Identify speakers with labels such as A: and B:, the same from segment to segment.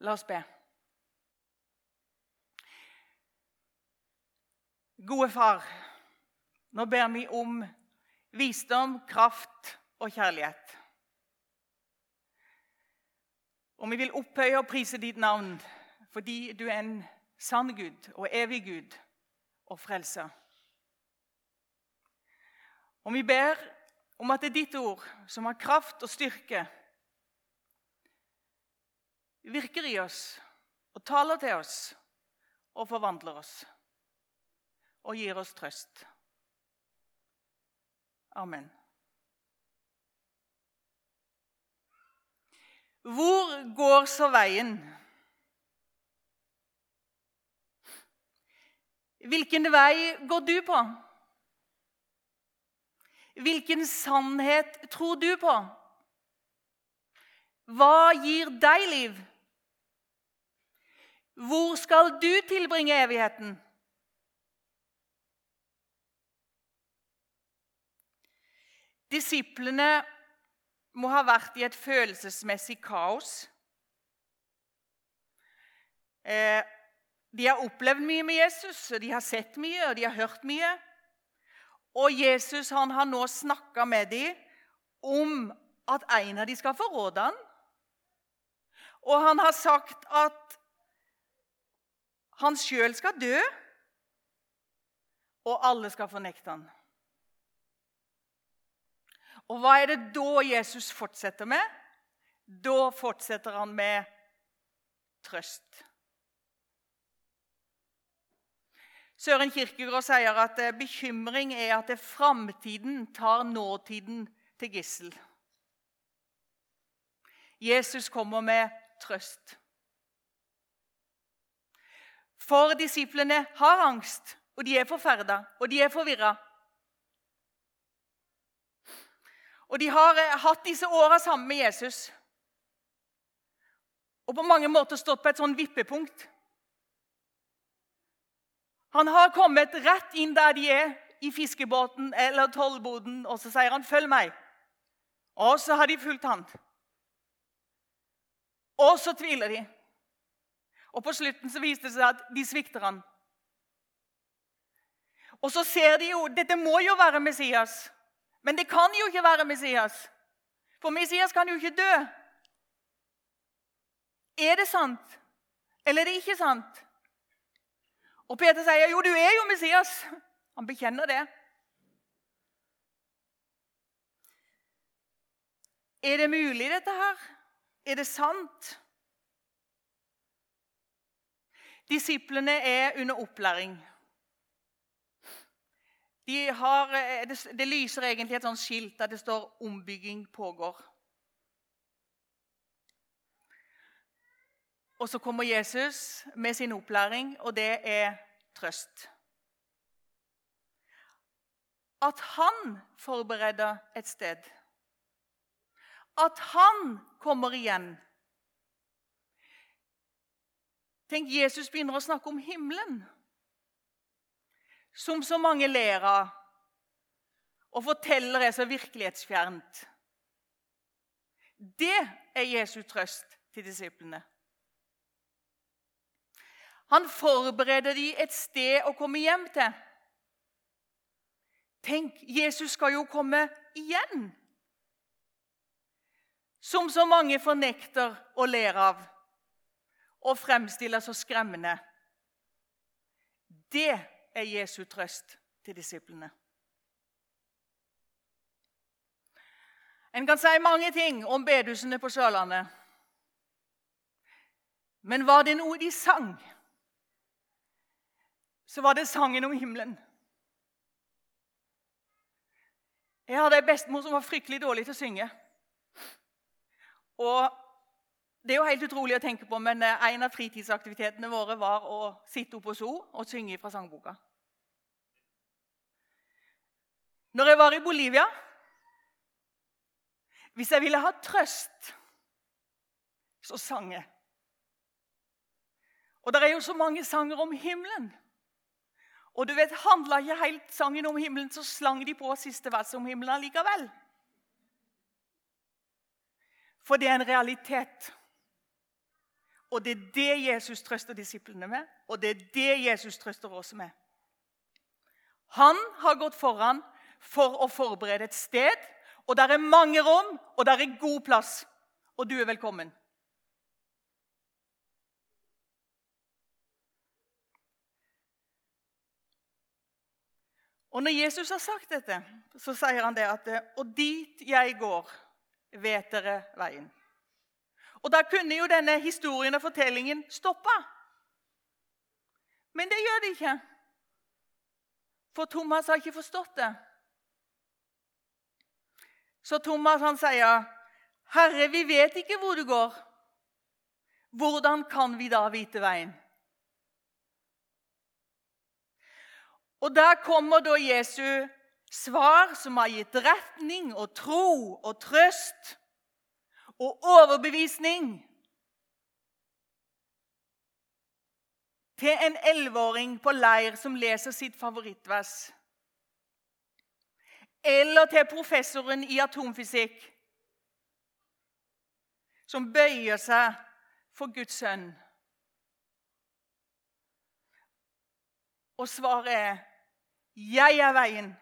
A: La oss be. Gode far, nå ber vi om visdom, kraft og kjærlighet. Og vi vil opphøye og prise ditt navn fordi du er en sann Gud og evig Gud og frelser. Og vi ber om at det er ditt ord, som har kraft og styrke, virker i oss og taler til oss og forvandler oss og gir oss trøst. Amen. Hvor går så veien? Hvilken vei går du på? Hvilken sannhet tror du på? Hva gir deg liv? Hvor skal du tilbringe evigheten? Disiplene må ha vært i et følelsesmessig kaos. Eh, de har opplevd mye med Jesus, og de har sett mye og de har hørt mye. Og Jesus han har nå snakka med dem om at en av dem skal forråde ham. Og han har sagt at han sjøl skal dø, og alle skal fornekte han. Og hva er det da Jesus fortsetter med? Da fortsetter han med trøst. Søren Kirkegård sier at eh, bekymring er at framtiden tar nåtiden til gissel. Jesus kommer med trøst. For disiplene har angst, og de er forferda, og de er forvirra. Og de har eh, hatt disse åra sammen med Jesus. Og på mange måter stått på et sånn vippepunkt. Han har kommet rett inn der de er, i fiskebåten eller tollboden, og så sier han 'følg meg'. Og så har de fulgt han. Og så tviler de. Og på slutten så viste det seg at de svikter han. Og så ser de jo Dette må jo være Messias. Men det kan jo ikke være Messias. For Messias kan jo ikke dø. Er det sant, eller er det ikke sant? Og Peter sier, 'Jo, du er jo Messias.' Han bekjenner det. Er det mulig, dette her? Er det sant? Disiplene er under opplæring. De har, eh, det, lyser egentlig et sånt skilt der det står 'Ombygging pågår'. Og så kommer Jesus med sin opplæring, og det er trøst. At han forbereder et sted. At han kommer igjen. Tenk, Jesus begynner å snakke om himmelen som så mange ler av og forteller er så virkelighetsfjernt. Det er Jesu trøst til disiplene. Han forbereder dem et sted å komme hjem til. Tenk, Jesus skal jo komme igjen. Som så mange fornekter og ler av og fremstiller så skremmende. Det er Jesu trøst til disiplene. En kan si mange ting om bedehusene på Sørlandet. Men var det noe de sang, så var det sangen om himmelen. Jeg hadde ei bestemor som var fryktelig dårlig til å synge. Og det er jo helt utrolig å tenke på, men eh, en av fritidsaktivitetene våre var å sitte oppe hos henne og synge fra sangboka. Når jeg var i Bolivia Hvis jeg ville ha trøst, så sang jeg. Og det er jo så mange sanger om himmelen. Og du vet, Handla ikke helt sangen om himmelen, så slang de på siste verset om himmelen likevel. For det er en realitet. Og det er det Jesus trøster disiplene med, og det er det Jesus trøster oss med. Han har gått foran for å forberede et sted, og der er mange rom, og der er god plass. Og du er velkommen. Og Når Jesus har sagt dette, så sier han det at Og dit jeg går, vet dere veien. Og Da kunne jo denne historien og fortellingen stoppa. Men det gjør det ikke. For Thomas har ikke forstått det. Så Thomas han sier, 'Herre, vi vet ikke hvor du går.' 'Hvordan kan vi da vite veien?' Og Der kommer da Jesu svar, som har gitt retning og tro og trøst og overbevisning til en elleveåring på leir som leser sitt favorittvers. Eller til professoren i atomfysikk som bøyer seg for Guds sønn. Og svaret er 'Jeg er veien,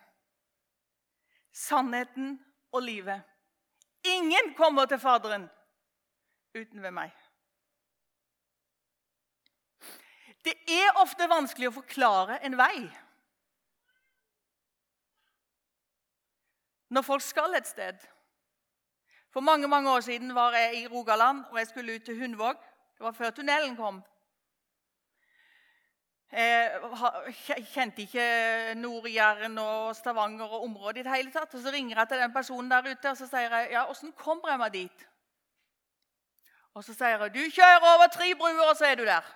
A: sannheten og livet'. Ingen kommer til Faderen uten ved meg. Det er ofte vanskelig å forklare en vei. Når folk skal et sted. For mange mange år siden var jeg i Rogaland og jeg skulle ut til Hundvåg. Det var før tunnelen kom. Jeg kjente ikke Nord-Jæren og Stavanger og området i det hele tatt. Og Så ringer jeg til den personen der ute og så sier jeg, ja, 'Åssen kommer jeg meg dit?' Og så sier jeg, 'Du kjører over tre bruer, og så er du der.'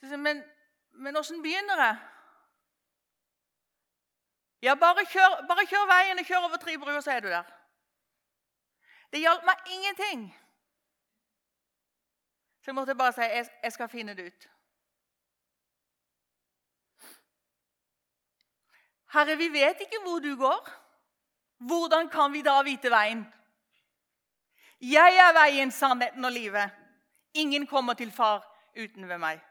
A: Så sier jeg, men åssen begynner jeg? Ja, bare kjør, bare kjør veien og kjør over tre bruer, så er du der. Det hjalp meg ingenting. Så jeg måtte bare si jeg, jeg skal finne det ut. Herre, vi vet ikke hvor du går. Hvordan kan vi da vite veien? Jeg er veien, sannheten og livet. Ingen kommer til far uten ved meg.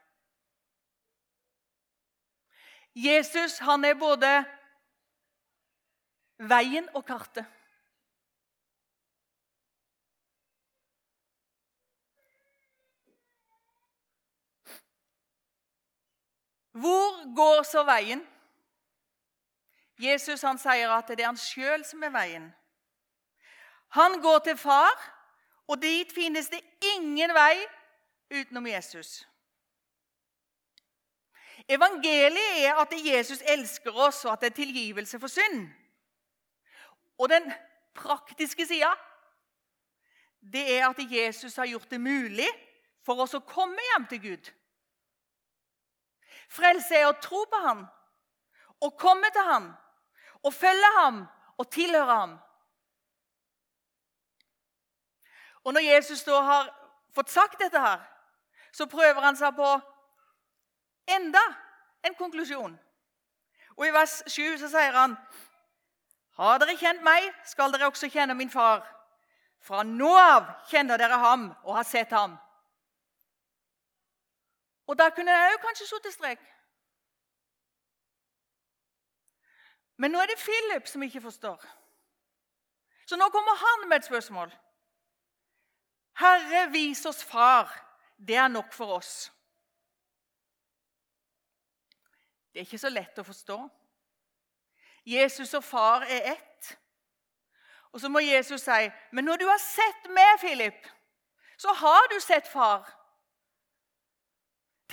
A: Jesus han er både veien og kartet. Hvor går så veien? Jesus han sier at det er han sjøl som er veien. Han går til far, og dit finnes det ingen vei utenom Jesus. Evangeliet er at Jesus elsker oss, og at det er tilgivelse for synd. Og den praktiske sida det er at Jesus har gjort det mulig for oss å komme hjem til Gud. Frelse er å tro på ham, å komme til ham, å følge ham og tilhøre ham. Og Når Jesus da har fått sagt dette, her, så prøver han seg på enda en konklusjon. Og I vers 7 så sier han Har dere kjent meg, skal dere også kjenne min far. Fra nå av kjenner dere ham og har sett ham. Og da kunne jeg jo kanskje satt strek. Men nå er det Philip som ikke forstår. Så nå kommer han med et spørsmål. Herre, vis oss far. Det er nok for oss. Det er ikke så lett å forstå. Jesus og far er ett. Og så må Jesus si, 'Men når du har sett meg, Philip, så har du sett far.'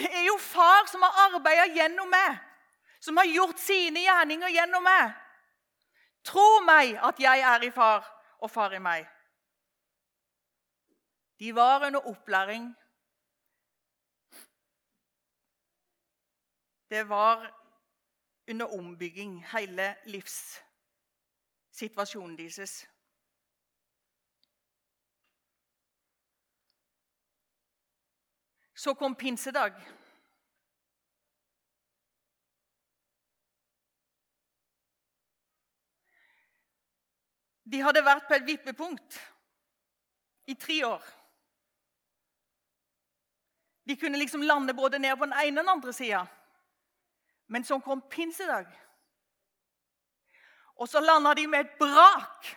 A: Det er jo far som har arbeida gjennom meg, som har gjort sine gjerninger gjennom meg. Tro meg at jeg er i far, og far i meg. De var under opplæring. Det var under ombygging, hele livssituasjonen deres. Så kom pinsedag. De hadde vært på et vippepunkt i tre år. De kunne liksom lande både ned på den ene og den andre sida. Men så kom pinsedag. Og så landa de med et brak.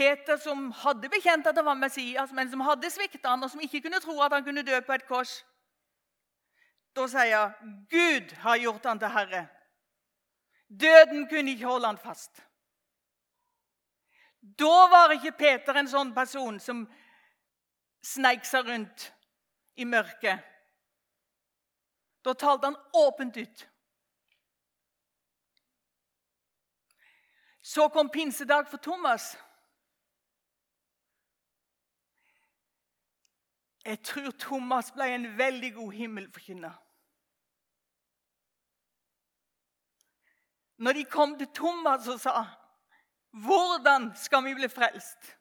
A: Peter, som hadde bekjent at han var Messias, men som hadde svikta han, og som ikke kunne tro at han kunne dø på et kors, da sier han, Gud har gjort han til herre. Døden kunne ikke holde han fast. Da var ikke Peter en sånn person som sneik seg rundt i mørket. Da talte han åpent ut. Så kom pinsedag for Thomas. Jeg tror Thomas ble en veldig god himmelforkynner. Når de kom til Thomas og sa 'Hvordan skal vi bli frelst?'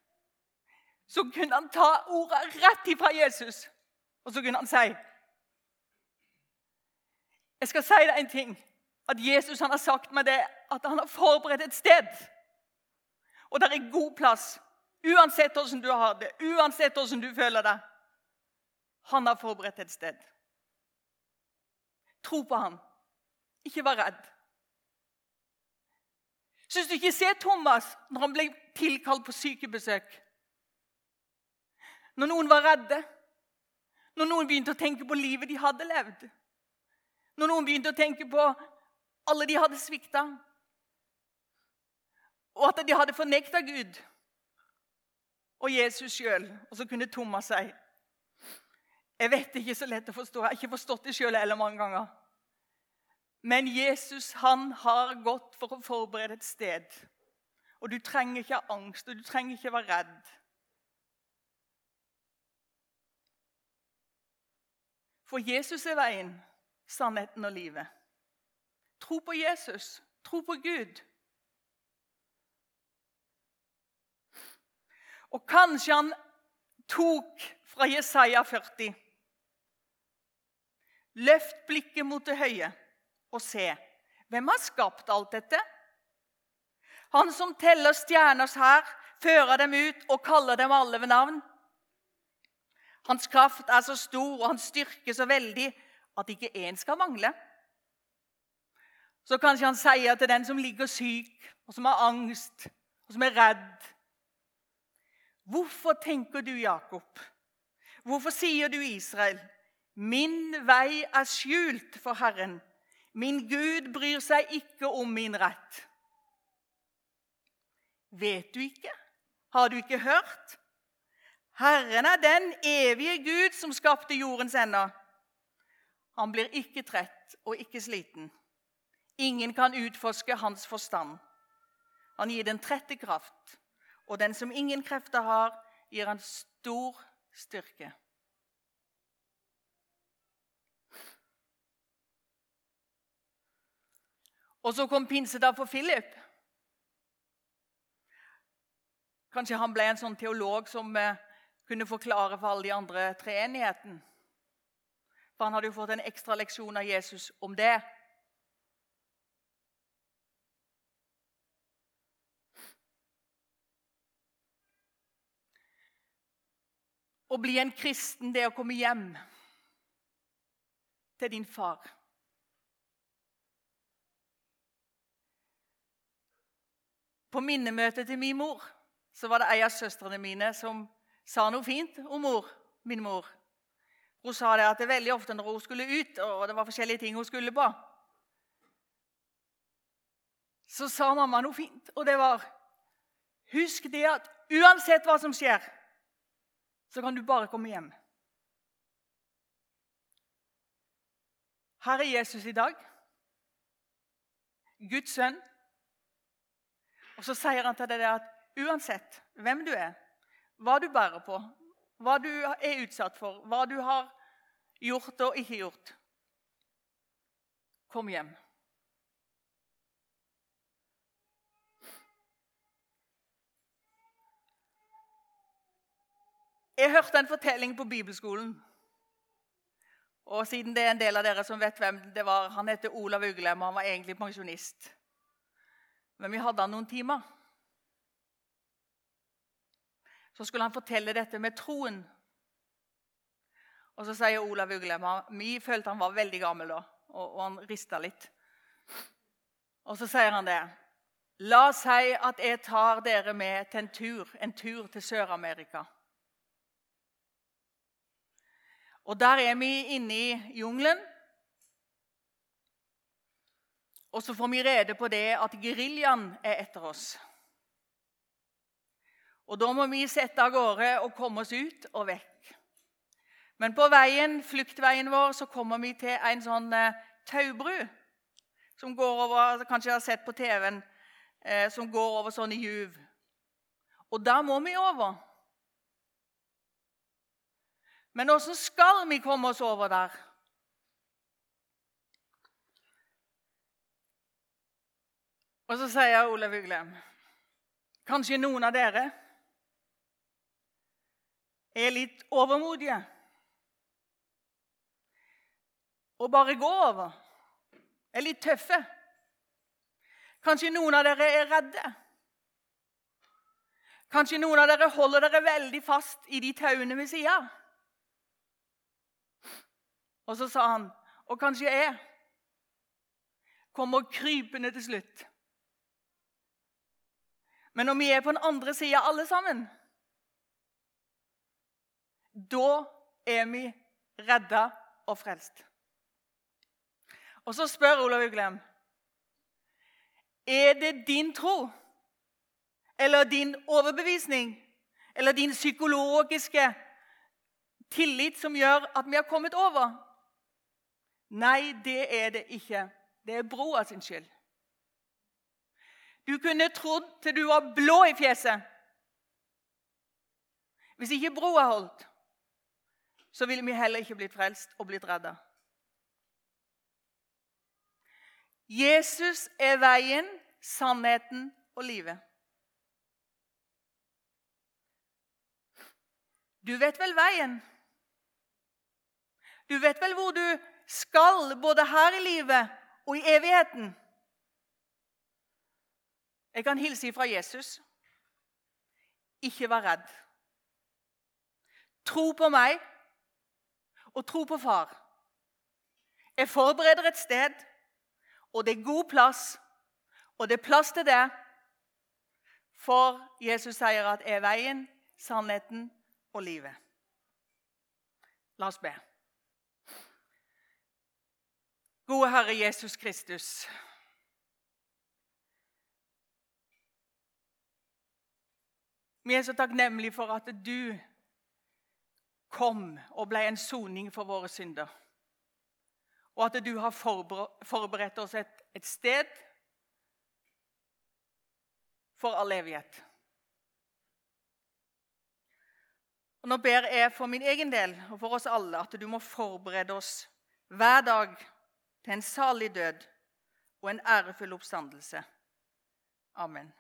A: så kunne han ta ordet rett ifra Jesus, og så kunne han si Jeg skal si deg en ting. At Jesus har sagt meg det, at han har forberedt et sted. Og det er god plass. Uansett hvordan du har det, uansett hvordan du føler det. Han har forberedt et sted. Tro på ham. Ikke vær redd. Syns du ikke se Thomas når han ble tilkalt på sykebesøk? Når noen var redde, når noen begynte å tenke på livet de hadde levd, når noen begynte å tenke på alle de hadde svikta, og at de hadde fornekta Gud og Jesus sjøl. Og så kunne Thomas si Jeg vet det ikke så lett å forstå. Jeg har ikke forstått det sjøl heller mange ganger. Men Jesus han har gått for å forberede et sted. Og du trenger ikke ha angst, og du trenger ikke være redd. For Jesus er veien, sannheten og livet. Tro på Jesus. Tro på Gud. Og kanskje han tok fra Jesaja 40 Løft blikket mot det høye og se. Hvem har skapt alt dette? Han som teller stjerners hær, fører dem ut og kaller dem alle ved navn. Hans kraft er så stor og hans styrke så veldig at ikke én skal mangle. Så kanskje han sier til den som ligger syk, og som har angst, og som er redd Hvorfor tenker du, Jakob? Hvorfor sier du, Israel? Min vei er skjult for Herren. Min Gud bryr seg ikke om min rett. Vet du ikke? Har du ikke hørt? Herren er den evige Gud som skapte jordens ender. Han blir ikke trett og ikke sliten. Ingen kan utforske hans forstand. Han gir den trette kraft, og den som ingen krefter har, gir han stor styrke. Og så kom pinsedag for Philip. Kanskje han ble en sånn teolog som eh, kunne forklare for alle de andre treenigheten. For han hadde jo fått en ekstra leksjon av Jesus om det. Å bli en kristen, det er å komme hjem til din far. På minnemøtet til min mor så var det ei av søstrene mine som sa noe fint om mor, min mor. Hun sa det at det veldig ofte når hun skulle ut, og det var forskjellige ting hun skulle på, så sa mamma noe fint, og det var Husk det at uansett hva som skjer, så kan du bare komme hjem. Her er Jesus i dag. Guds sønn. Og så sier han til deg at uansett hvem du er, hva du bærer på, hva du er utsatt for, hva du har gjort og ikke gjort Kom hjem. Jeg hørte en fortelling på bibelskolen. Og siden det er en del av dere som vet hvem det var, Han heter Olav Uglem, og han var egentlig pensjonist. Men vi hadde han noen timer. så skulle han fortelle dette med troen. Og så sier Olav Uglem Vi følte han var veldig gammel da, og, og han rista litt. Og så sier han det. La oss si at jeg tar dere med til en tur, en tur til Sør-Amerika. Og der er vi inne i jungelen. Og så får vi rede på det at geriljaen er etter oss. Og Da må vi sette av gårde og komme oss ut og vekk. Men på veien, fluktveien vår så kommer vi til en sånn eh, taubru som går over Kanskje jeg har sett på TV-en. Eh, som går over sånne juv. Og der må vi over. Men åssen skal vi komme oss over der? Og så sier Olav Uglem Kanskje noen av dere er litt overmodige og bare går over. Er litt tøffe. Kanskje noen av dere er redde. Kanskje noen av dere holder dere veldig fast i de tauene ved sida. Og så sa han, og kanskje jeg kommer krypende til slutt. Men når vi er på den andre sida alle sammen, da er vi redda og frelst. Og så spør Olav Uglem Er det din tro eller din overbevisning eller din psykologiske tillit som gjør at vi har kommet over? Nei, det er det ikke. Det er broa sin skyld. Du kunne trodd til du var blå i fjeset. Hvis ikke broa holdt, så ville vi heller ikke blitt frelst og blitt redda. Jesus er veien, sannheten og livet. Du vet vel veien? Du vet vel hvor du skal, både her i livet og i evigheten? Jeg kan hilse fra Jesus. Ikke vær redd. Tro på meg og tro på far. Jeg forbereder et sted, og det er god plass, og det er plass til det. For Jesus sier at er veien, sannheten og livet. La oss be. Gode Herre Jesus Kristus. Vi er så takknemlige for at du kom og ble en soning for våre synder. Og at du har forberedt oss et, et sted for all evighet. Og Nå ber jeg for min egen del og for oss alle at du må forberede oss hver dag til en salig død og en ærefull oppstandelse. Amen.